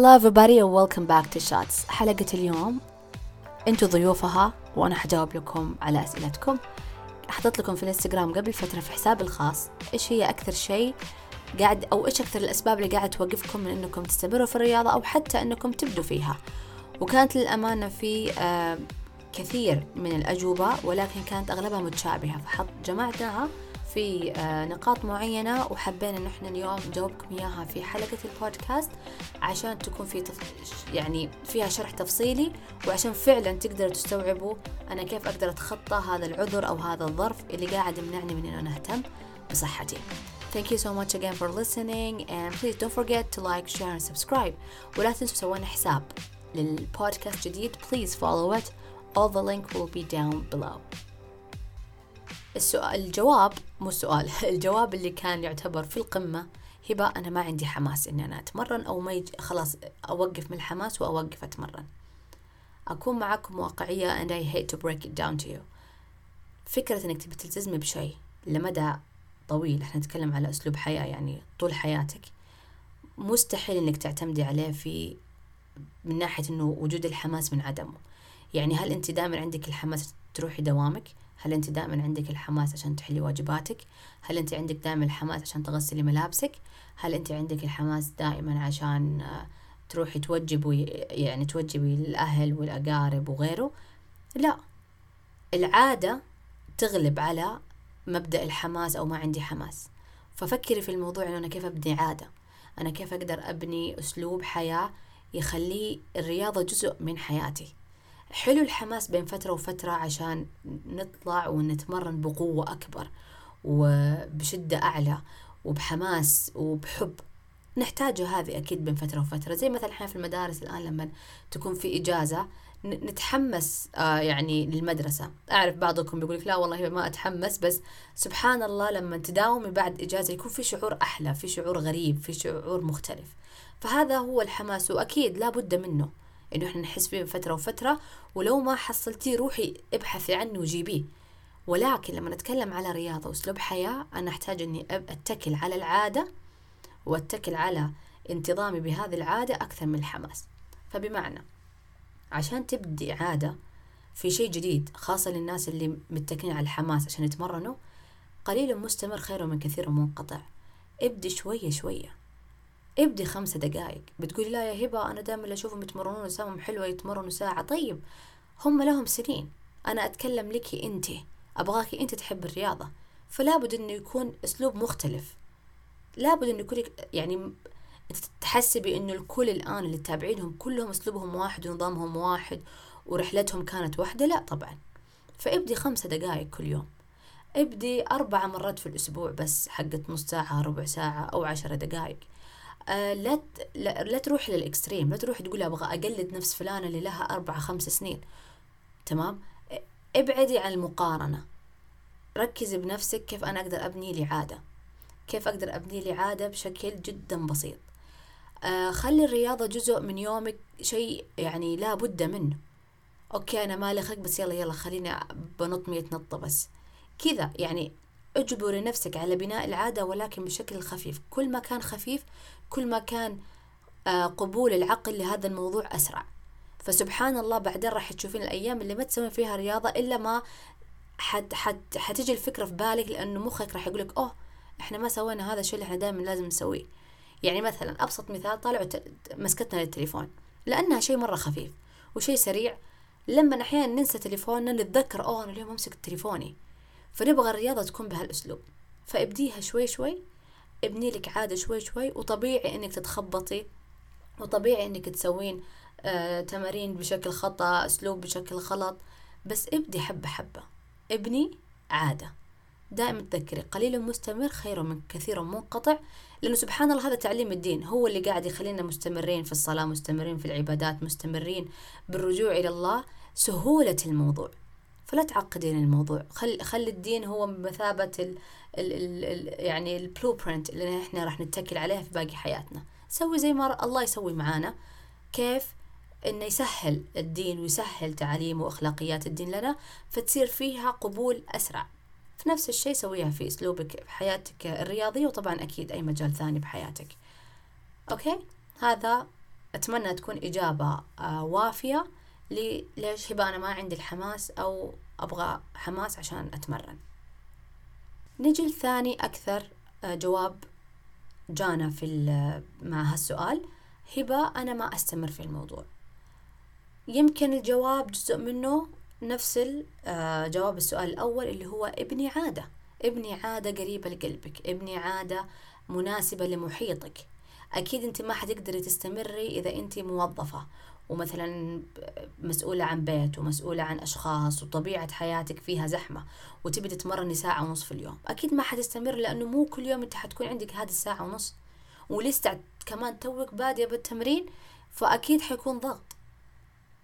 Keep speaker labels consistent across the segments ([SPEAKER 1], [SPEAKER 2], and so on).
[SPEAKER 1] Hello everybody and welcome back to Shots. حلقة اليوم. أنتوا ضيوفها وأنا حجاوب لكم على أسئلتكم. حطيت لكم في الإنستغرام قبل فترة في حسابي الخاص إيش هي أكثر شيء قاعد أو إيش أكثر الأسباب اللي قاعد توقفكم من إنكم تستمروا في الرياضة أو حتى إنكم تبدوا فيها. وكانت للأمانة في آه كثير من الأجوبة ولكن كانت أغلبها متشابهة. فحط جمعتها في آه، نقاط معينة وحبينا إن إحنا اليوم نجاوبكم إياها في حلقة البودكاست عشان تكون في تف... يعني فيها شرح تفصيلي وعشان فعلا تقدروا تستوعبوا أنا كيف أقدر أتخطى هذا العذر أو هذا الظرف اللي قاعد يمنعني من إنه نهتم بصحتي. Thank you so much again for listening and please don't forget to like, share and subscribe. ولا تنسوا سوينا حساب للبودكاست جديد. Please follow it. All the link will be down below. السؤال الجواب مو سؤال الجواب اللي كان يعتبر في القمة هبة أنا ما عندي حماس إني أنا أتمرن أو ما يجي خلاص أوقف من الحماس وأوقف أتمرن. أكون معاكم واقعية and I hate to break it down to you. فكرة إنك تبي تلتزمي بشيء لمدى طويل إحنا نتكلم على أسلوب حياة يعني طول حياتك. مستحيل إنك تعتمدي عليه في من ناحية إنه وجود الحماس من عدمه. يعني هل أنت دائما عندك الحماس تروحي دوامك؟ هل أنت دائما عندك الحماس عشان تحلي واجباتك؟ هل أنت عندك دائما الحماس عشان تغسلي ملابسك؟ هل أنت عندك الحماس دائما عشان آه، تروحي توجبي يعني توجبي الأهل والأقارب وغيره؟ لا. العادة تغلب على مبدأ الحماس أو ما عندي حماس. ففكري في الموضوع إنه أنا كيف أبني عادة؟ أنا كيف أقدر أبني أسلوب حياة يخليه الرياضة جزء من حياتي؟ حلو الحماس بين فترة وفترة عشان نطلع ونتمرن بقوة أكبر وبشدة أعلى وبحماس وبحب. نحتاجه هذه أكيد بين فترة وفترة. زي مثلا إحنا في المدارس الآن لما تكون في إجازة نتحمس آه يعني للمدرسة. أعرف بعضكم بيقول لك لا والله ما أتحمس بس سبحان الله لما تداومي بعد إجازة يكون في شعور أحلى في شعور غريب في شعور مختلف. فهذا هو الحماس وأكيد لا بد منه. إنه إحنا نحس فيه فترة وفترة ولو ما حصلتيه روحي ابحثي عنه وجيبيه. ولكن لما نتكلم على رياضة وأسلوب حياة أنا أحتاج إني أتكل على العادة وأتكل على انتظامي بهذه العادة أكثر من الحماس. فبمعنى عشان تبدي عادة في شيء جديد خاصة للناس اللي متكلين على الحماس عشان يتمرنوا قليل مستمر خير من كثير منقطع. ابدي شوية شوية. ابدي خمسة دقائق بتقولي لا يا هبة أنا دائما أشوفهم يتمرنون أجسامهم حلوة يتمرنوا ساعة. طيب هم لهم سنين. أنا أتكلم لك أنت. أبغاكي أنت تحب الرياضة. فلا بد إنه يكون أسلوب مختلف. لابد إنه يكون يعني تحسبي إنه الكل الآن اللي تتابعينهم كلهم أسلوبهم واحد ونظامهم واحد ورحلتهم كانت واحدة؟ لا طبعا. فابدي خمسة دقائق كل يوم. ابدي أربع مرات في الأسبوع بس حقت نص ساعة ربع ساعة أو عشرة دقائق آه، لا لا, لا تروح لل extreme لا تروح تقول أبغى أقلد نفس فلانة اللي لها أربع خمس سنين. تمام؟ ابعدي عن المقارنة. ركزي بنفسك كيف أنا أقدر أبني لي عادة. كيف أقدر أبني لي عادة بشكل جدا بسيط. آه خلي الرياضة جزء من يومك شيء يعني لا بد منه. okay أنا مالي خلق بس يلا يلا خليني بنط مية نطة بس. كذا يعني اجبري نفسك على بناء العادة ولكن بشكل خفيف. كل ما كان خفيف كل ما كان آه، قبول العقل لهذا الموضوع أسرع. فسبحان الله بعدين راح تشوفين الأيام اللي ما تسوين فيها رياضة إلا ما حت حت حتجي الفكرة في بالك لأنه مخك راح يقولك أوه إحنا ما سوينا هذا الشيء اللي إحنا دائما لازم نسويه. يعني مثلا أبسط مثال طالعوا مسكتنا للتليفون. لأنها شيء مرة خفيف وشيء سريع. لما أحيانا ننسى تليفوننا نتذكر أوه أنا اليوم أمسك تليفوني. فنبغى الرياضة تكون بهالأسلوب. فابديها شوي شوي ابني لك عادة شوي شوي وطبيعي إنك تتخبطي وطبيعي إنك تسوين آه تمارين بشكل خطأ أسلوب بشكل غلط. بس ابدي حبة حبة. ابني عادة. دائما تذكري قليل مستمر خير من كثير منقطع لأنه سبحان الله هذا تعليم الدين. هو اللي قاعد يخلينا مستمرين في الصلاة مستمرين في العبادات مستمرين بالرجوع إلى الله. سهولة الموضوع. فلا تعقدين الموضوع. خل خلي الدين هو بمثابة ال ال ال ال يعني ال blueprint اللي إحنا راح نتكل عليها في باقي حياتنا. سوي زي ما الله يسوي معانا. كيف؟ إنه يسهل الدين ويسهل تعاليم وأخلاقيات الدين لنا فتصير فيها قبول أسرع. في نفس الشيء سويها في أسلوبك في حياتك الرياضية وطبعا أكيد أي مجال ثاني بحياتك. okay؟ هذا أتمنى تكون إجابة آه، وافية ليش هبة أنا ما عندي الحماس أو أبغى حماس عشان أتمرن. نجي لثاني أكثر آه، جواب جانا في مع هالسؤال. هبة أنا ما أستمر في الموضوع. يمكن الجواب جزء منه نفس آه، جواب السؤال الأول اللي هو ابني عادة. ابني عادة قريبة لقلبك. ابني عادة مناسبة لمحيطك. أكيد أنت ما حتقدري تستمري إذا أنت موظفة. ومثلا مسؤولة عن بيت ومسؤولة عن أشخاص وطبيعة حياتك فيها زحمة وتبي تتمرني ساعة ونص في اليوم. أكيد ما حتستمر لأنه مو كل يوم أنت حتكون عندك هذه الساعة ونص. ولسه كمان توك بادية بالتمرين فأكيد حيكون ضغط.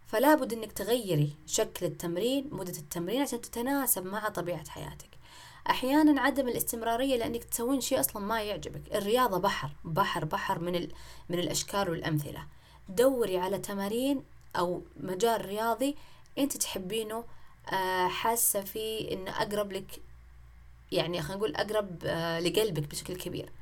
[SPEAKER 1] فلا بد إنك تغيري شكل التمرين مدة التمرين عشان تتناسب مع طبيعة حياتك. أحيانا عدم الاستمرارية لأنك تسوين شيء أصلا ما يعجبك. الرياضة بحر بحر بحر من ال... من الأشكال والأمثلة. دوري على تمارين أو مجال رياضي أنت تحبينه آه حاسة فيه إنه أقرب لك يعني خلينا نقول أقرب آه لقلبك بشكل كبير.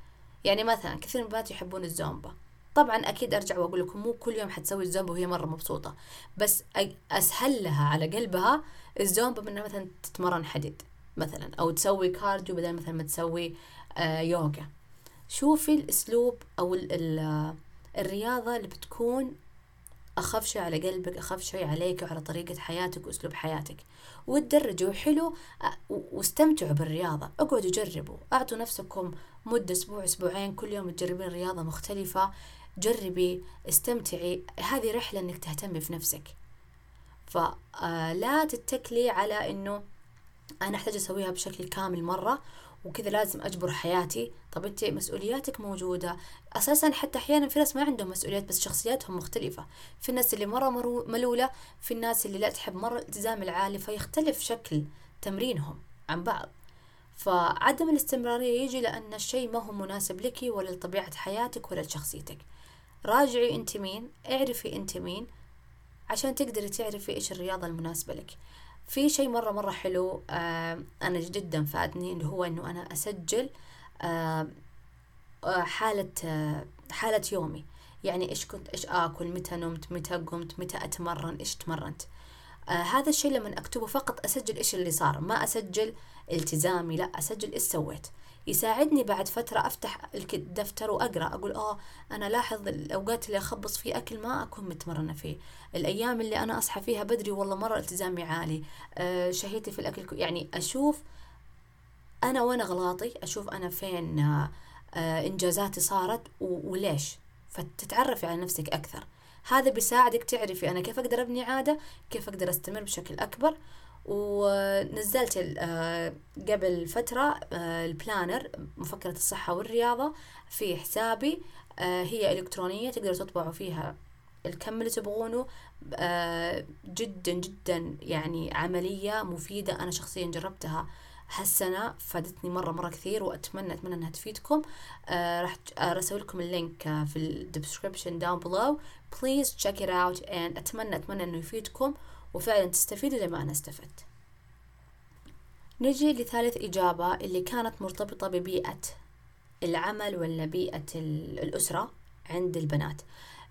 [SPEAKER 1] يعني مثلا كثير من البنات يحبون الزومبا. طبعا أكيد أرجع وأقول لكم مو كل يوم حتسوي الزومبا وهي مرة مبسوطة بس أسهل لها على قلبها الزومبا منها مثلا تتمرن حديد مثلا أو تسوي كارديو بدل مثلا ما تسوي آه يوغا. شوفي الأسلوب أو ال ال الرياضة اللي بتكون أخف شيء على قلبك أخف شيء عليك وعلى طريقة حياتك وأسلوب حياتك. وتدرجوا حلو واستمتعوا بالرياضة. اقعدوا جربوا. أعطوا نفسكم مدة أسبوع أسبوعين. كل يوم تجربين رياضة مختلفة. جربي استمتعي. هذه رحلة إنك تهتمي في نفسك. فلا آه، تتكلي على إنه أنا أحتاج أسويها بشكل كامل مرة. وكذا لازم أجبر حياتي. طب أنت مسؤولياتك موجودة. أساسا حتى أحيانا في ناس ما عندهم مسؤوليات بس شخصياتهم مختلفة. في الناس اللي مرة ملولة في الناس اللي لا تحب مرة الالتزام العالي فيختلف شكل تمرينهم عن بعض. فعدم الاستمرارية يجي لأن الشيء ما هو مناسب لك ولا لطبيعة حياتك ولا لشخصيتك. راجعي أنت مين اعرفي أنت مين عشان تقدري تعرفي إيش الرياضة المناسبة لك. في شيء مرة مرة حلو آه أنا جدا فادني اللي هو إنه أنا أسجل آه, حالة آه حالة يومي. يعني إيش كنت إيش آكل متى نمت متى قمت متى أتمرن إيش تمرنت. آه هذا الشيء لما أكتبه فقط أسجل إيش اللي صار. ما أسجل التزامي لا أسجل إيش سويت. يساعدني بعد فترة أفتح الدفتر وأقرأ أقول آه أنا لاحظ الأوقات اللي أخبص فيه أكل ما أكون متمرنة فيه. الأيام اللي أنا أصحى فيها بدري والله مرة التزامي عالي. آه شهيتي في الأكل يعني أشوف أنا وين أغلاطي أشوف أنا فين آه إنجازاتي صارت وليش؟ فتتعرفي على نفسك أكثر. هذا بيساعدك تعرفي أنا كيف أقدر أبني عادة كيف أقدر أستمر بشكل أكبر. ونزلت آه، قبل فترة آه، ال planner مفكرة الصحة والرياضة في حسابي آه، هي إلكترونية تقدروا تطبعوا فيها الكم اللي تبغونه. جدا جدا يعني عملية مفيدة أنا شخصيا جربتها هالسنة فادتني مرة مرة كثير وأتمنى أتمنى أنها تفيدكم. راح أرسل لكم ال link في ال description down please check it out and أتمنى أتمنى أنه يفيدكم. وفعلا تستفيدوا زي ما أنا استفدت. نجي لثالث إجابة اللي كانت مرتبطة ببيئة العمل ولا بيئة الأسرة عند البنات.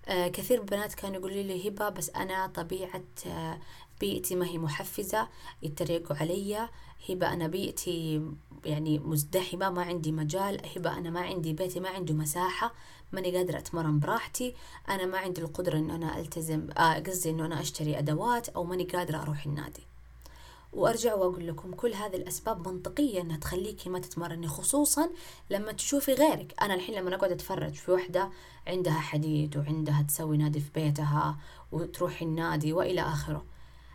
[SPEAKER 1] آه كثير من البنات كانوا يقولوا لي هبة بس أنا طبيعة آه بيئتي ما هي محفزة يتريقوا علي. هبة أنا بيئتي يعني مزدحمة ما عندي مجال. هبة أنا ما عندي بيتي ما عنده مساحة. ماني قادرة أتمرن براحتي. أنا ما عندي القدرة إنه أنا ألتزم آه قصدي إنه أنا أشتري أدوات أو ماني قادرة أروح النادي. وأرجع وأقول لكم كل هذه الأسباب منطقية إنها تخليكي ما تتمرني خصوصا لما تشوفي غيرك. أنا الحين لما اقعد أتفرج في وحدة عندها حديد وعندها تسوي نادي في بيتها وتروح النادي وإلى آخره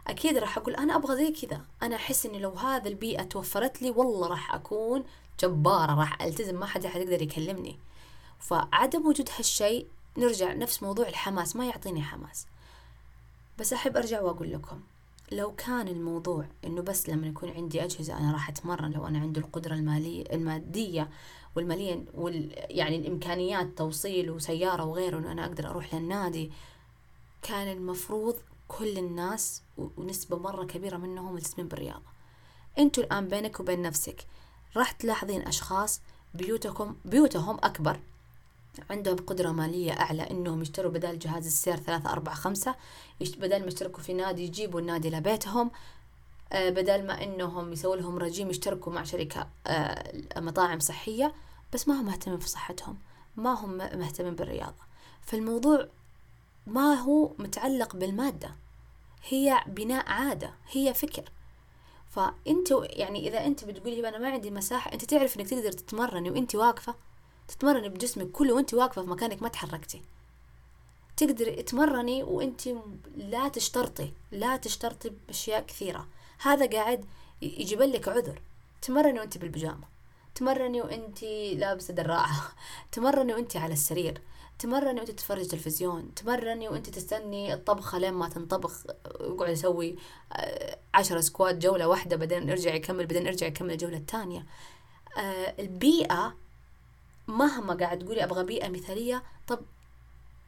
[SPEAKER 1] أكيد راح أقول أنا أبغى زي كذا. أنا أحس إني لو هذا البيئة توفرت لي والله راح أكون جبارة راح ألتزم ما حدا حيقدر يكلمني. فعدم وجود هالشيء نرجع نفس موضوع الحماس ما يعطيني حماس. بس أحب أرجع وأقول لكم لو كان الموضوع إنه بس لما يكون عندي أجهزة أنا راح أتمرن لو أنا عندي القدرة المالية المادية والمالية وال يعني الإمكانيات توصيل وسيارة وغيره إنه أنا أقدر أروح للنادي كان المفروض كل الناس ونسبة مرة كبيرة منهم ملتزمين بالرياضة. أنتوا الآن بينك وبين نفسك راح تلاحظين أشخاص بيوتكم بيوتهم أكبر. عندهم قدرة مالية أعلى إنهم يشتروا بدل جهاز السير ثلاثة أربعة خمسة بدل ما يشتركوا في نادي يجيبوا النادي لبيتهم آه، بدل ما إنهم يسووا لهم رجيم يشتركوا مع شركة آه، مطاعم صحية بس ما هم مهتمين في صحتهم ما هم مهتمين بالرياضة. فالموضوع ما هو متعلق بالمادة هي بناء عادة هي فكر. فانت يعني إذا أنت بتقولي أنا ما عندي مساحة أنت تعرف إنك تقدر تتمرني وأنت واقفة. تتمرني بجسمك كله وانت واقفة في مكانك ما تحركتي. تقدري تمرني وانت لا تشترطي لا تشترطي بأشياء كثيرة. هذا قاعد يجيب لك عذر. تمرني وانت بالبيجامة. تمرني وانت لابسة دراعة. تمرني وانت على السرير. تمرني وانت تتفرج تلفزيون. تمرني وانت تستني الطبخة لين ما تنطبخ اقعد أسوي آه، عشرة سكوات جولة واحدة بعدين ارجع يكمل بعدين ارجع يكمل الجولة الثانية. آه، البيئة مهما قاعد تقولي أبغى بيئة مثالية طب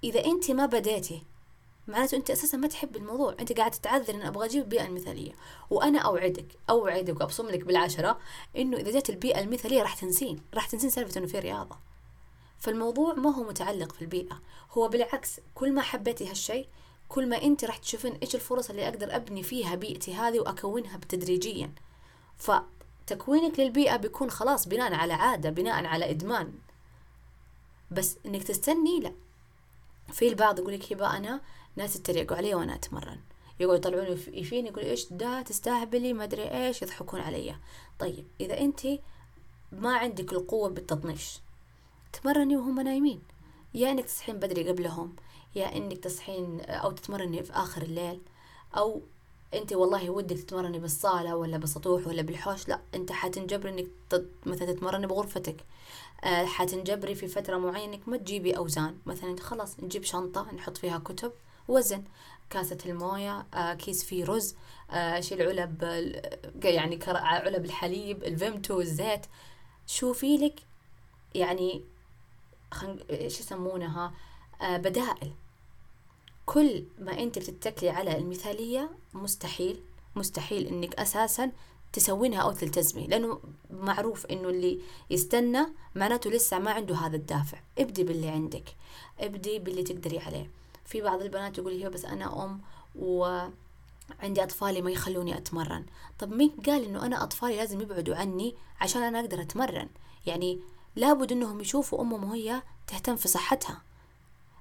[SPEAKER 1] إذا أنت ما بديتي معناته أنت أساسا ما تحب الموضوع. أنت قاعد تتعذر إن أبغى أجيب البيئه المثاليه وأنا أوعدك أوعدك وأبصم لك بالعشرة إنه إذا جت البيئة المثالية راح تنسين راح تنسين سالفة إنه في رياضة. فالموضوع ما هو متعلق في البيئة. هو بالعكس كل ما حبيتي هالشيء كل ما أنت راح تشوفين إيش الفرص اللي أقدر أبني فيها بيئتي هذه وأكونها تدريجيا. فتكوينك للبيئة بيكون خلاص بناء على عادة بناء على إدمان. بس إنك تستني لا. في البعض يقول لك هبة أنا ناس يتريقوا علي وأنا أتمرن. يقعدوا يطلعوني فيني يقول إيش ده؟ تستهبلي؟ ما أدري إيش. يضحكون علي. طيب إذا أنت ما عندك القوة بالتطنيش تمرني وهم نايمين. يا إنك تصحين بدري قبلهم يا إنك تصحين أو تتمرني في آخر الليل أو انت والله ودك تتمرني بالصالة ولا بالسطوح ولا بالحوش لا انت حتنجبري انك مثلا تتمرني بغرفتك. آه حتنجبري في فترة معينة انك ما تجيبي أوزان. مثلا خلاص نجيب شنطة نحط فيها كتب وزن. كاسة الموية آه كيس فيه رز آه شيل علب يعني علب الحليب الفيمتو الزيت. شوفي لك يعني خن... إيش يسمونها؟ آه بدائل. كل ما انت بتتكلي على المثالية مستحيل مستحيل انك أساسا تسوينها أو تلتزمي لأنه معروف انه اللي يستنى معناته لسه ما عنده هذا الدافع. ابدي باللي عندك ابدي باللي تقدري عليه. في بعض البنات يقول هي بس أنا أم و عندي أطفالي ما يخلوني أتمرن. طب مين قال إنه أنا أطفالي لازم يبعدوا عني عشان أنا أقدر أتمرن؟ يعني لابد انهم يشوفوا امهم وهي تهتم في صحتها.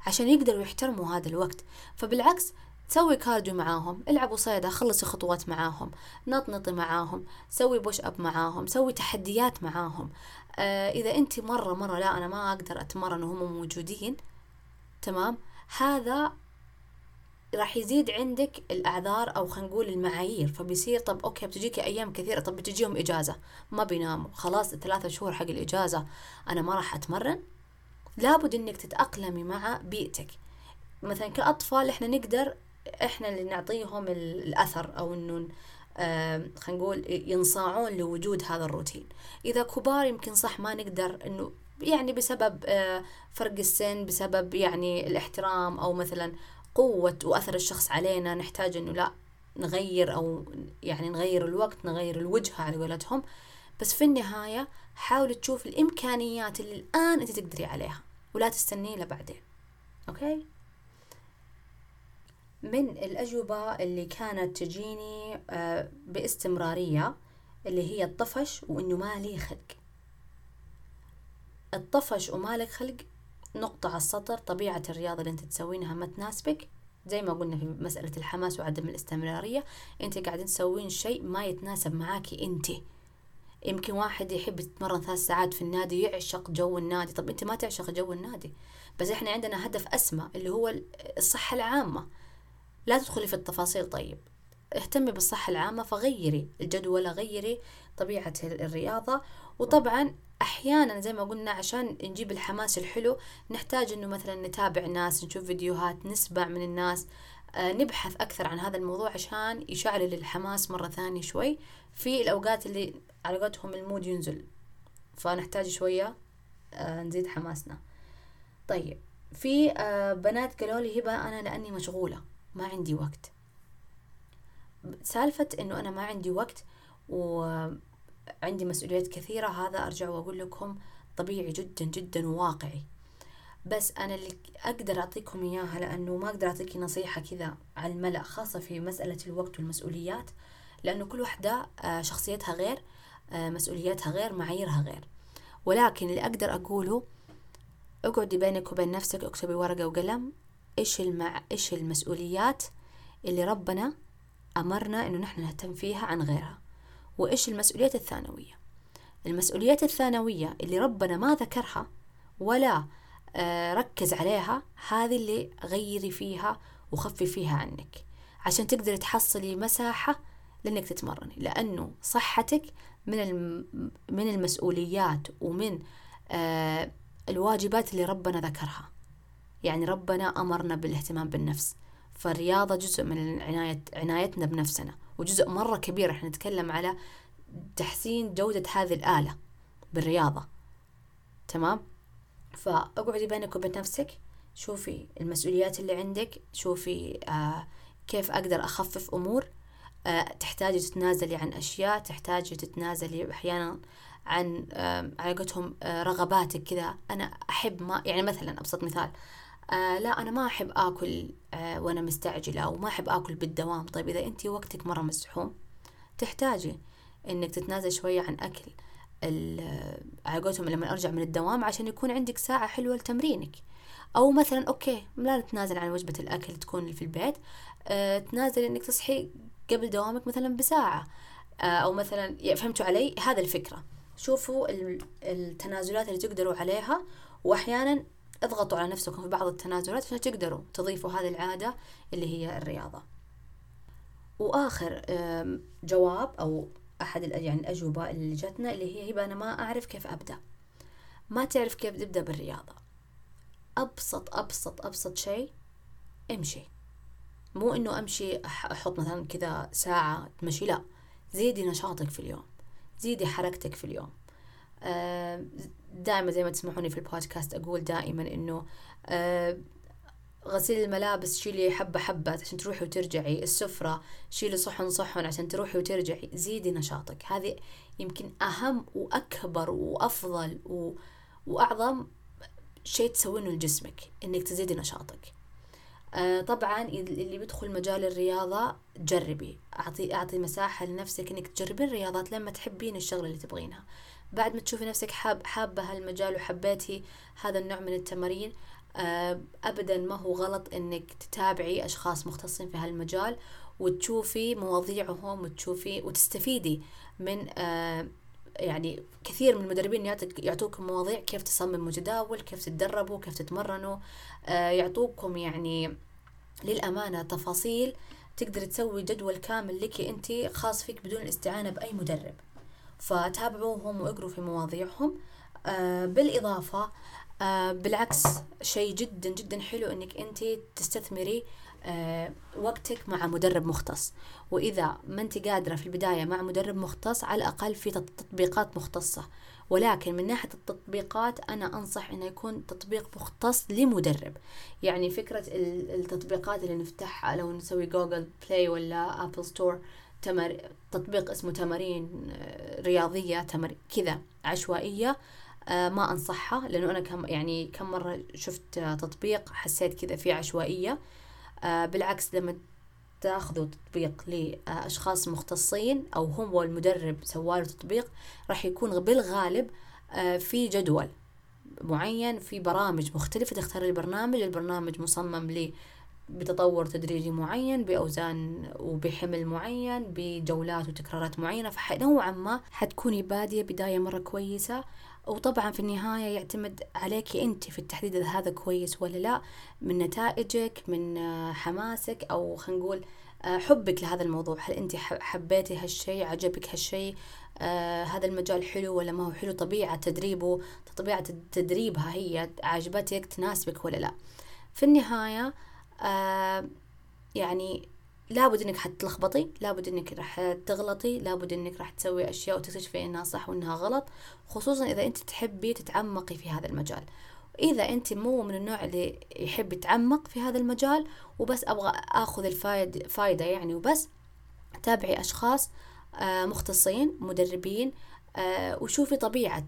[SPEAKER 1] عشان يقدروا يحترموا هذا الوقت. فبالعكس سوي cardio معاهم العبوا صيدة خلصي خطوات معاهم نطنطي معاهم سوي push up معاهم سوي تحديات معاهم. آه إذا انت مرة مرة لا أنا ما أقدر أتمرن وهم موجودين تمام؟ هذا راح يزيد عندك الأعذار أو خلينا نقول المعايير. فبيصير طب أوكي بتجيك أيام كثيرة طب بتجيهم إجازة. ما بيناموا. خلاص الثلاثة شهور حق الإجازة أنا ما راح أتمرن؟ لابد إنك تتأقلمي مع بيئتك. مثلا كأطفال إحنا نقدر إحنا اللي نعطيهم الأثر أو إنه خلينا نقول ينصاعون لوجود هذا الروتين. إذا كبار يمكن صح ما نقدر إنه يعني بسبب آه فرق السن بسبب يعني الاحترام أو مثلا قوة وأثر الشخص علينا نحتاج إنه لا نغير أو يعني نغير الوقت نغير الوجهة على قولتهم. بس في النهاية حاولي تشوف الإمكانيات اللي الآن أنت تقدري عليها ولا تستني لبعدين أوكي؟ من الأجوبة اللي كانت تجيني آه، باستمرارية اللي هي الطفش وإنه ما لي خلق. الطفش وما لك خلق نقطة على السطر طبيعة الرياضة اللي أنت تسوينها ما تناسبك. زي ما قلنا في مسألة الحماس وعدم الاستمرارية أنت قاعدين تسوين شيء ما يتناسب معاكي أنت. يمكن واحد يحب يتمرن ثلاث ساعات في النادي يعشق جو النادي. طب أنت ما تعشق جو النادي بس إحنا عندنا هدف أسمى اللي هو الصحة العامة. لا تدخلي في التفاصيل. طيب اهتمي بالصحة العامة فغيري الجدول غيري طبيعة الرياضة. وطبعا أحيانا زي ما قلنا عشان نجيب الحماس الحلو نحتاج إنه مثلا نتابع ناس نشوف فيديوهات نسمع من الناس. آه نبحث أكثر عن هذا الموضوع عشان يشعل الحماس مرة ثانية شوي. في الأوقات اللي على قولتهم المود ينزل فنحتاج شوية آه نزيد حماسنا. طيب في آه بنات قالوا لي هبة أنا لأني مشغولة ما عندي وقت. سالفة إنه أنا ما عندي وقت و عندي مسؤوليات كثيرة هذا أرجع وأقول لكم طبيعي جدا جدا وواقعي. بس أنا اللي أقدر أعطيكم إياها لأنه ما أقدر أعطيكي نصيحة كذا على الملأ خاصة في مسألة الوقت والمسؤوليات لأنه كل واحدة آه، شخصيتها غير. مسؤولياتها غير معاييرها غير. ولكن اللي أقدر أقوله اقعدي بينك وبين نفسك اكتبي ورقة وقلم إيش المع... إيش المسؤوليات اللي ربنا أمرنا إنه نحن نهتم فيها عن غيرها وإيش المسؤوليات الثانوية. المسؤوليات الثانوية اللي ربنا ما ذكرها ولا آه، ركز عليها هذه اللي غيري فيها وخفي فيها عنك. عشان تقدري تحصلي مساحة لأنك تتمرني لأنه صحتك من من المسؤوليات ومن آه، الواجبات اللي ربنا ذكرها. يعني ربنا أمرنا بالاهتمام بالنفس. فالرياضة جزء من عناية عنايتنا بنفسنا وجزء مرة كبير إحنا نتكلم على تحسين جودة هذه الآلة بالرياضة. تمام؟ فأقعدي بينك وبين نفسك شوفي المسؤوليات اللي عندك شوفي آه كيف أقدر أخفف أمور تحتاجي تتنازلي عن أشياء تحتاجي تتنازلي أحيانا عن آه على آه رغباتك كذا. أنا أحب ما يعني مثلا أبسط مثال آه لا أنا ما أحب آه وأنا مستعجلة أو ما أحب آكل بالدوام. طيب إذا أنت وقتك مرة مزحوم تحتاجي إنك تتنازل شوية عن أكل على لما أرجع من الدوام عشان يكون عندك ساعة حلوة لتمرينك. أو مثلا أوكي لا نتنازل عن وجبة الأكل تكون في البيت تنازل إنك تصحي قبل دوامك مثلا بساعة. أه أو مثلا فهمتوا علي؟ هذا الفكرة. شوفوا التنازلات اللي تقدروا عليها واحيانا اضغطوا على نفسكم في بعض التنازلات عشان تقدروا تضيفوا هذه العادة اللي هي الرياضة. وآخر جواب أو أحد يعني الأجوبة اللي جتنا اللي هي هبة أنا ما أعرف كيف أبدأ. ما تعرف كيف تبدأ بالرياضة. أبسط أبسط أبسط شيء امشي. مو إنه أمشي أحط مثلا كذا ساعة تمشي لا. زيدي نشاطك في اليوم. زيدي حركتك في اليوم. آه، دائما زي ما تسمعوني في البودكاست أقول دائما إنه آه، غسيل الملابس شيلي حبة حبة عشان تروحي وترجعي. السفرة شيلي صحن صحن عشان تروحي وترجعي. زيدي نشاطك. هذه يمكن أهم وأكبر وأفضل و... وأعظم شيء تسوينه لجسمك إنك تزيدي نشاطك. آه طبعا اللي بيدخل مجال الرياضة جربي. أعطي أعطي مساحة لنفسك إنك تجربين الرياضات لما تحبين الشغلة اللي تبغينها بعد ما تشوفي نفسك حاب حابة هالمجال وحبيتي هذا النوع من التمارين آه، ابدا ما هو غلط إنك تتابعي أشخاص مختصين في هالمجال وتشوفي مواضيعهم وتشوفي وتستفيدي من آه، يعني كثير من المدربين يعطوكم مواضيع كيف تصمموا جداول كيف تتدربوا كيف تتمرنوا آه، يعطوكم يعني للأمانة تفاصيل تقدر تسوي جدول كامل لك أنت خاص فيك بدون الاستعانة بأي مدرب. فتابعوهم وأقروا في مواضيعهم. بالإضافة آه بالعكس شيء جدا جدا حلو إنك أنت تستثمري آه وقتك مع مدرب مختص. وإذا ما أنت قادرة في البداية مع مدرب مختص على الأقل في تطبيقات مختصة. ولكن من ناحية التطبيقات أنا أنصح إنه يكون تطبيق مختص لمدرب. يعني فكرة التطبيقات اللي نفتحها لو نسوي Google Play ولا Apple Store تمر... تطبيق اسمه تمارين آه، رياضية تمر... كذا عشوائية آه، ما أنصحها. لأنه أنا كم يعني كم مرة شفت تطبيق حسيت كذا فيه عشوائية. آه، بالعكس لما تاخذوا تطبيق لأشخاص مختصين أو هم والمدرب سواله تطبيق راح يكون بالغالب آه، في جدول معين في برامج مختلفة تختار البرنامج البرنامج مصمم بتطور تدريجي معين بأوزان وبحمل معين بجولات وتكرارات معينة. فنوعا ما حتكوني بادية بداية مرة كويسة. وطبعا في النهاية يعتمد عليك أنت في التحديد إذا هذا كويس ولا لا. من نتائجك من آه، حماسك أو خلينا نقول آه، حبك لهذا الموضوع. هل أنت حبيتي هالشيء؟ عجبك هالشيء؟ آه هذا المجال حلو ولا ما هو حلو؟ طبيعة تدريبه طبيعة تدريبها هي عجبتك تناسبك ولا لا؟ في النهاية آه يعني لابد إنك حتلخبطي لابد إنك راح تغلطي لابد إنك راح تسوي أشياء وتكتشفي إنها صح وإنها غلط خصوصا إذا أنت تحبي تتعمقي في هذا المجال. إذا أنت مو من النوع اللي يحب يتعمق في هذا المجال وبس أبغى آخذ الفايد فايدة يعني وبس تابعي أشخاص آه، مختصين مدربين آه، وشوفي طبيعة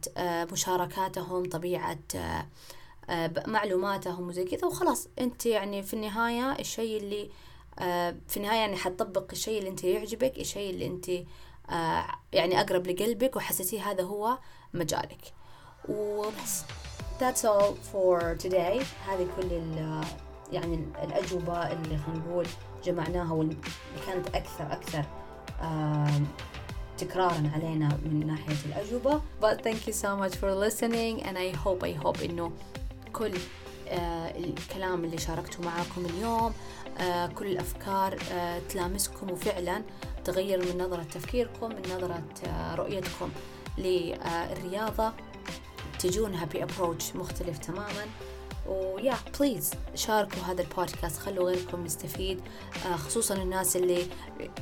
[SPEAKER 1] مشاركاتهم طبيعة معلوماتهم وزي كذا وخلاص. أنت يعني في النهاية الشيء اللي آه، في النهاية يعني حتطبق الشيء اللي أنت يعجبك الشيء اللي أنت آه، يعني أقرب لقلبك وحسيتيه هذا هو مجالك. وبس. That's all for today. هذه كل يعني الأجوبة اللي خلينا نقول جمعناها واللي كانت أكثر أكثر تكرارا علينا من ناحية الأجوبة. But thank you so much for listening and I hope I hope إنه كل آه الكلام اللي شاركته معاكم اليوم آه كل الأفكار آه تلامسكم وفعلا تغير من نظرة تفكيركم من نظرة رؤيتكم للرياضة. تجونها بأبروتش مختلف تماما. ويا بليز شاركوا هذا البودكاست خلوا غيركم يستفيد. خصوصا الناس اللي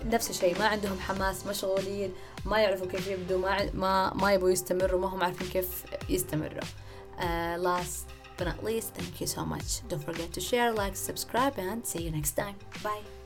[SPEAKER 1] نفس الشيء ما عندهم حماس مشغولين ما يعرفوا كيف يبدوا ما ما ما يستمروا ما هم عارفين كيف يستمروا. last but not least. Thank you so much. Don't forget to share like subscribe and see you next time. Bye